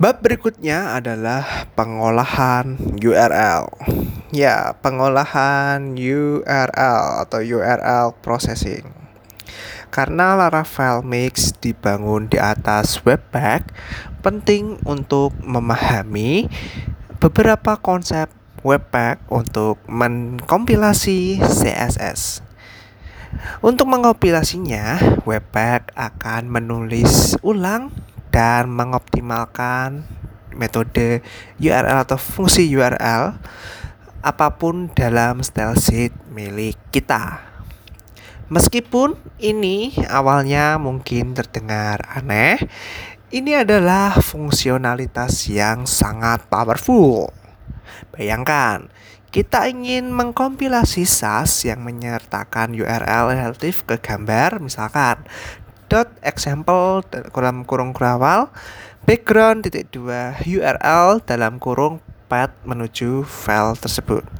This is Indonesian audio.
Bab berikutnya adalah pengolahan URL. Ya, pengolahan URL atau URL processing. Karena Laravel Mix dibangun di atas Webpack, penting untuk memahami beberapa konsep Webpack untuk mengkompilasi CSS. Untuk mengkompilasinya, Webpack akan menulis ulang dan mengoptimalkan metode URL atau fungsi URL apa pun dalam style sheet milik kita. Meskipun ini awalnya mungkin terdengar aneh, ini adalah fungsionalitas yang sangat powerful. Bayangkan, kita ingin mengkompilasi SAS yang menyertakan URL relatif ke gambar, misalkan dot example dalam kurung kurawal background titik dua URL dalam kurung path menuju file tersebut.